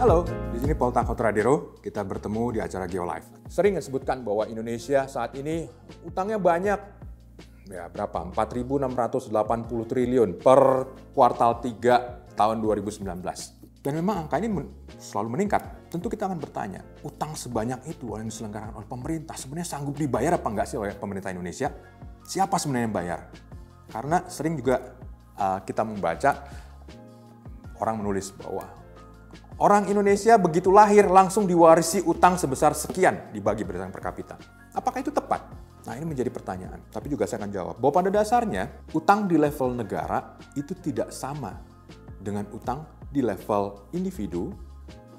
Halo, di sini Paul Takotradero. Kita bertemu di acara GeoLife. Sering disebutkan bahwa Indonesia saat ini utangnya banyak. Ya, berapa? 4.680 triliun per kuartal 3 tahun 2019. Dan memang angka ini men- selalu meningkat. Tentu kita akan bertanya, utang sebanyak itu yang diselenggarakan oleh pemerintah sebenarnya sanggup dibayar apa enggak sih oleh pemerintah Indonesia? Siapa sebenarnya yang bayar? Karena sering juga uh, kita membaca orang menulis bahwa Orang Indonesia begitu lahir langsung diwarisi utang sebesar sekian dibagi berdasarkan per kapita. Apakah itu tepat? Nah ini menjadi pertanyaan. Tapi juga saya akan jawab bahwa pada dasarnya utang di level negara itu tidak sama dengan utang di level individu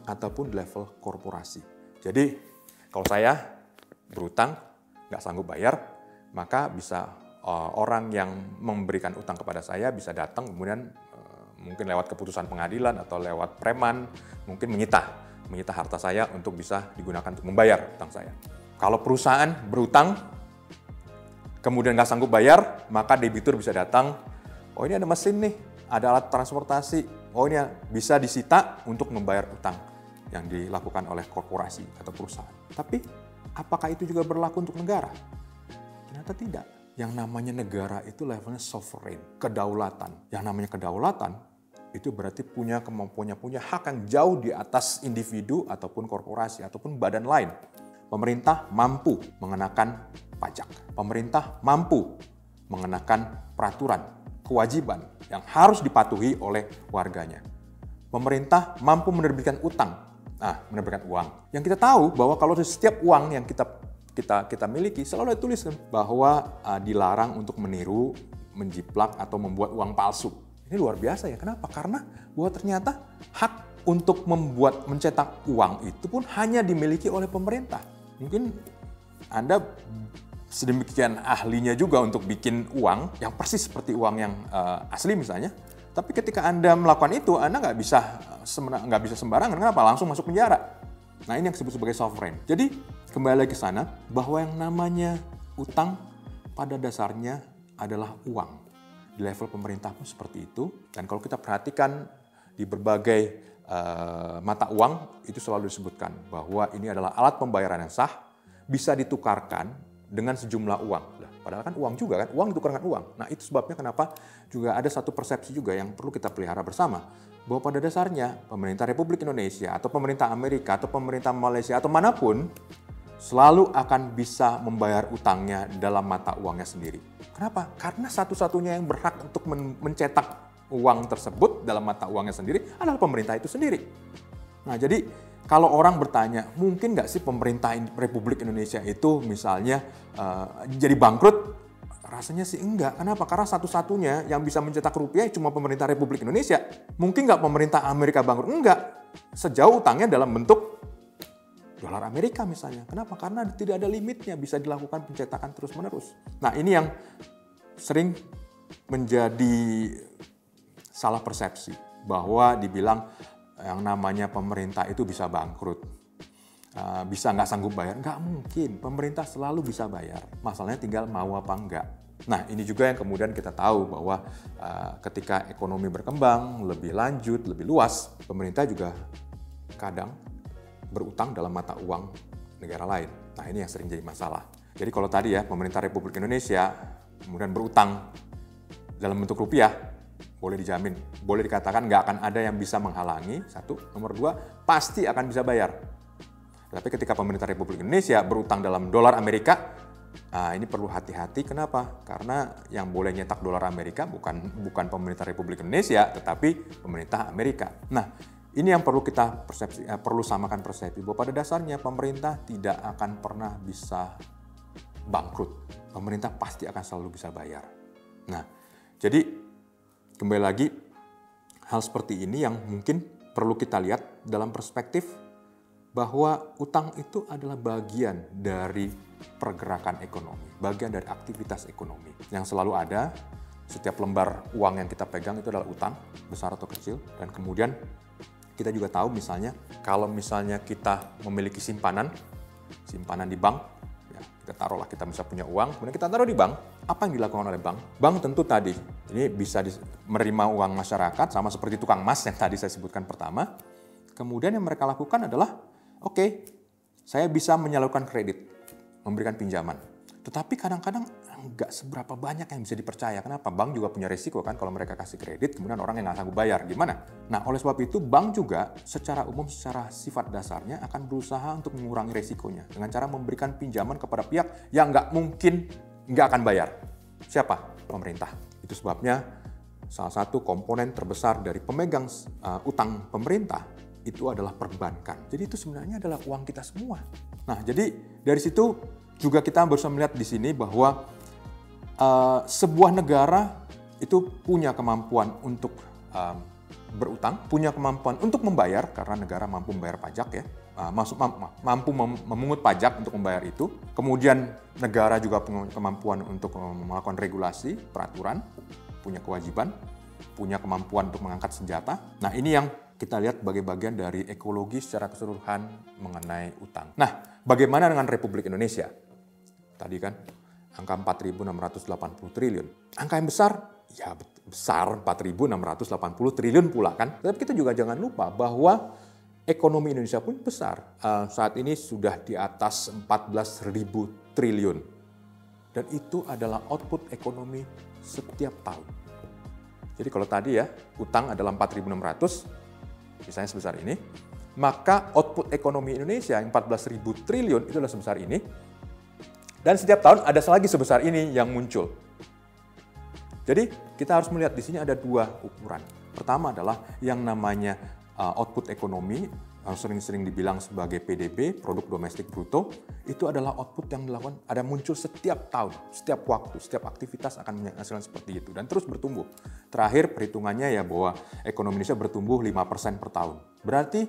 ataupun di level korporasi. Jadi kalau saya berutang nggak sanggup bayar, maka bisa orang yang memberikan utang kepada saya bisa datang kemudian mungkin lewat keputusan pengadilan atau lewat preman, mungkin menyita, menyita harta saya untuk bisa digunakan untuk membayar utang saya. Kalau perusahaan berutang, kemudian nggak sanggup bayar, maka debitur bisa datang, oh ini ada mesin nih, ada alat transportasi, oh ini bisa disita untuk membayar utang yang dilakukan oleh korporasi atau perusahaan. Tapi apakah itu juga berlaku untuk negara? Ternyata tidak. Yang namanya negara itu levelnya sovereign, kedaulatan. Yang namanya kedaulatan itu berarti punya kemampuannya, punya hak yang jauh di atas individu ataupun korporasi ataupun badan lain. Pemerintah mampu mengenakan pajak. Pemerintah mampu mengenakan peraturan, kewajiban yang harus dipatuhi oleh warganya. Pemerintah mampu menerbitkan utang, nah menerbitkan uang. Yang kita tahu bahwa kalau setiap uang yang kita kita kita miliki selalu dituliskan bahwa uh, dilarang untuk meniru, menjiplak atau membuat uang palsu ini luar biasa ya. Kenapa? Karena bahwa ternyata hak untuk membuat mencetak uang itu pun hanya dimiliki oleh pemerintah. Mungkin Anda sedemikian ahlinya juga untuk bikin uang yang persis seperti uang yang uh, asli misalnya. Tapi ketika Anda melakukan itu, Anda nggak bisa nggak bisa sembarangan. Kenapa? Langsung masuk penjara. Nah ini yang disebut sebagai sovereign. Jadi kembali lagi ke sana bahwa yang namanya utang pada dasarnya adalah uang di level pemerintah pun seperti itu. Dan kalau kita perhatikan di berbagai uh, mata uang itu selalu disebutkan bahwa ini adalah alat pembayaran yang sah, bisa ditukarkan dengan sejumlah uang. Padahal kan uang juga kan, uang ditukarkan uang. Nah itu sebabnya kenapa juga ada satu persepsi juga yang perlu kita pelihara bersama. Bahwa pada dasarnya pemerintah Republik Indonesia atau pemerintah Amerika atau pemerintah Malaysia atau mana pun selalu akan bisa membayar utangnya dalam mata uangnya sendiri. Kenapa? Karena satu-satunya yang berhak untuk men mencetak uang tersebut dalam mata uangnya sendiri adalah pemerintah itu sendiri. Nah, jadi kalau orang bertanya, mungkin nggak sih pemerintah Republik Indonesia itu misalnya uh, jadi bangkrut? Rasanya sih enggak. Kenapa? Karena satu-satunya yang bisa mencetak rupiah cuma pemerintah Republik Indonesia. Mungkin nggak pemerintah Amerika bangkrut? Enggak. Sejauh utangnya dalam bentuk dolar Amerika misalnya. Kenapa? Karena tidak ada limitnya, bisa dilakukan pencetakan terus-menerus. Nah ini yang sering menjadi salah persepsi bahwa dibilang yang namanya pemerintah itu bisa bangkrut, uh, bisa nggak sanggup bayar. Nggak mungkin, pemerintah selalu bisa bayar. Masalahnya tinggal mau apa enggak. Nah ini juga yang kemudian kita tahu bahwa uh, ketika ekonomi berkembang lebih lanjut, lebih luas, pemerintah juga kadang berutang dalam mata uang negara lain. Nah ini yang sering jadi masalah. Jadi kalau tadi ya pemerintah Republik Indonesia kemudian berutang dalam bentuk rupiah, boleh dijamin, boleh dikatakan nggak akan ada yang bisa menghalangi, satu. Nomor dua, pasti akan bisa bayar. Tapi ketika pemerintah Republik Indonesia berutang dalam dolar Amerika, nah ini perlu hati-hati. Kenapa? Karena yang boleh nyetak dolar Amerika bukan bukan pemerintah Republik Indonesia, tetapi pemerintah Amerika. Nah, ini yang perlu kita persepsi, eh, perlu samakan persepsi bahwa pada dasarnya pemerintah tidak akan pernah bisa bangkrut. Pemerintah pasti akan selalu bisa bayar. Nah, jadi kembali lagi hal seperti ini yang mungkin perlu kita lihat dalam perspektif bahwa utang itu adalah bagian dari pergerakan ekonomi, bagian dari aktivitas ekonomi yang selalu ada. Setiap lembar uang yang kita pegang itu adalah utang, besar atau kecil, dan kemudian kita juga tahu misalnya kalau misalnya kita memiliki simpanan, simpanan di bank, ya, kita taruhlah kita bisa punya uang, kemudian kita taruh di bank, apa yang dilakukan oleh bank? Bank tentu tadi Ini bisa menerima uang masyarakat sama seperti tukang emas yang tadi saya sebutkan pertama. Kemudian yang mereka lakukan adalah, oke, okay, saya bisa menyalurkan kredit, memberikan pinjaman. Tetapi kadang-kadang nggak seberapa banyak yang bisa dipercaya. Kenapa? Bank juga punya resiko kan kalau mereka kasih kredit, kemudian orang yang nggak sanggup bayar. Gimana? Nah, oleh sebab itu bank juga secara umum, secara sifat dasarnya akan berusaha untuk mengurangi resikonya dengan cara memberikan pinjaman kepada pihak yang nggak mungkin nggak akan bayar. Siapa? Pemerintah. Itu sebabnya salah satu komponen terbesar dari pemegang uh, utang pemerintah itu adalah perbankan. Jadi itu sebenarnya adalah uang kita semua. Nah, jadi dari situ juga kita bisa melihat di sini bahwa uh, sebuah negara itu punya kemampuan untuk um, berutang, punya kemampuan untuk membayar karena negara mampu membayar pajak ya, uh, masuk mampu mem memungut pajak untuk membayar itu. Kemudian negara juga punya kemampuan untuk melakukan regulasi, peraturan, punya kewajiban, punya kemampuan untuk mengangkat senjata. Nah ini yang kita lihat sebagai bagian dari ekologi secara keseluruhan mengenai utang. Nah, bagaimana dengan Republik Indonesia? Tadi kan angka 4.680 triliun. Angka yang besar, ya besar 4.680 triliun pula kan. Tapi kita juga jangan lupa bahwa ekonomi Indonesia pun besar. Uh, saat ini sudah di atas 14.000 triliun. Dan itu adalah output ekonomi setiap tahun. Jadi kalau tadi ya, utang adalah 4.600, misalnya sebesar ini, maka output ekonomi Indonesia yang 14.000 triliun itu adalah sebesar ini, dan setiap tahun ada lagi sebesar ini yang muncul. Jadi kita harus melihat di sini ada dua ukuran. Pertama adalah yang namanya uh, output ekonomi, yang sering-sering dibilang sebagai PDB, produk domestik bruto, itu adalah output yang dilakukan, ada muncul setiap tahun, setiap waktu, setiap aktivitas akan menghasilkan seperti itu, dan terus bertumbuh. Terakhir perhitungannya ya bahwa ekonomi Indonesia bertumbuh 5% per tahun. Berarti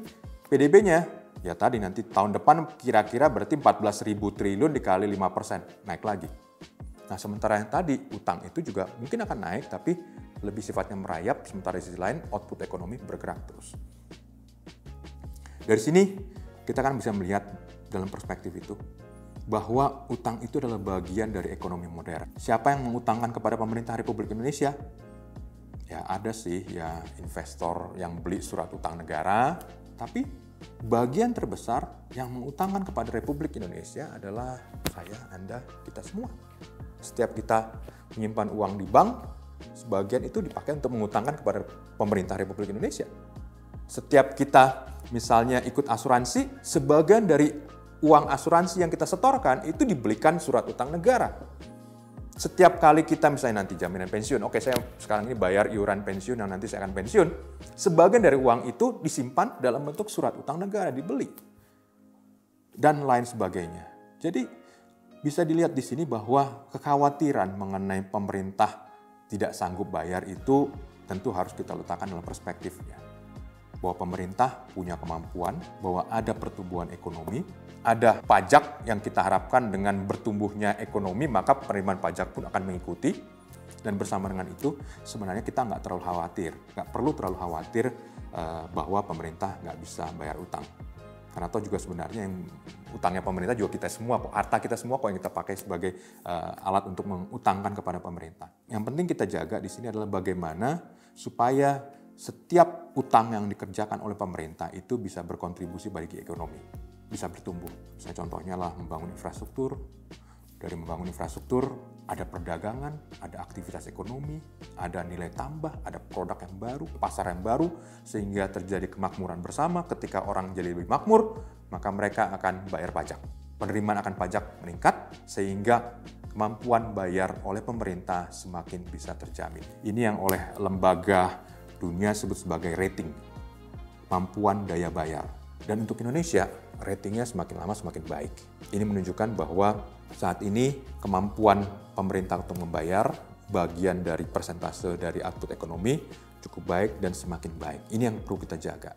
PDB-nya ya tadi nanti tahun depan kira-kira berarti 14 ribu triliun dikali 5 persen, naik lagi. Nah sementara yang tadi utang itu juga mungkin akan naik tapi lebih sifatnya merayap, sementara di sisi lain output ekonomi bergerak terus. Dari sini kita kan bisa melihat dalam perspektif itu bahwa utang itu adalah bagian dari ekonomi modern. Siapa yang mengutangkan kepada pemerintah Republik Indonesia? Ya ada sih ya investor yang beli surat utang negara, tapi bagian terbesar yang mengutangkan kepada Republik Indonesia adalah saya, Anda, kita semua. Setiap kita menyimpan uang di bank, sebagian itu dipakai untuk mengutangkan kepada pemerintah Republik Indonesia. Setiap kita misalnya ikut asuransi, sebagian dari uang asuransi yang kita setorkan itu dibelikan surat utang negara setiap kali kita misalnya nanti jaminan pensiun, oke saya sekarang ini bayar iuran pensiun yang nanti saya akan pensiun, sebagian dari uang itu disimpan dalam bentuk surat utang negara dibeli dan lain sebagainya. Jadi bisa dilihat di sini bahwa kekhawatiran mengenai pemerintah tidak sanggup bayar itu tentu harus kita letakkan dalam perspektifnya. Bahwa pemerintah punya kemampuan, bahwa ada pertumbuhan ekonomi, ada pajak yang kita harapkan dengan bertumbuhnya ekonomi, maka penerimaan pajak pun akan mengikuti. Dan bersama dengan itu, sebenarnya kita nggak terlalu khawatir, nggak perlu terlalu khawatir uh, bahwa pemerintah nggak bisa bayar utang. Karena toh juga sebenarnya yang utangnya pemerintah juga kita semua, harta kita semua kok yang kita pakai sebagai uh, alat untuk mengutangkan kepada pemerintah. Yang penting kita jaga di sini adalah bagaimana supaya setiap utang yang dikerjakan oleh pemerintah itu bisa berkontribusi bagi ekonomi bisa bertumbuh. Saya contohnya lah membangun infrastruktur. Dari membangun infrastruktur, ada perdagangan, ada aktivitas ekonomi, ada nilai tambah, ada produk yang baru, pasar yang baru, sehingga terjadi kemakmuran bersama. Ketika orang jadi lebih makmur, maka mereka akan bayar pajak. Penerimaan akan pajak meningkat, sehingga kemampuan bayar oleh pemerintah semakin bisa terjamin. Ini yang oleh lembaga dunia sebut sebagai rating, kemampuan daya bayar. Dan untuk Indonesia, ratingnya semakin lama semakin baik. Ini menunjukkan bahwa saat ini kemampuan pemerintah untuk membayar bagian dari persentase dari output ekonomi cukup baik dan semakin baik. Ini yang perlu kita jaga.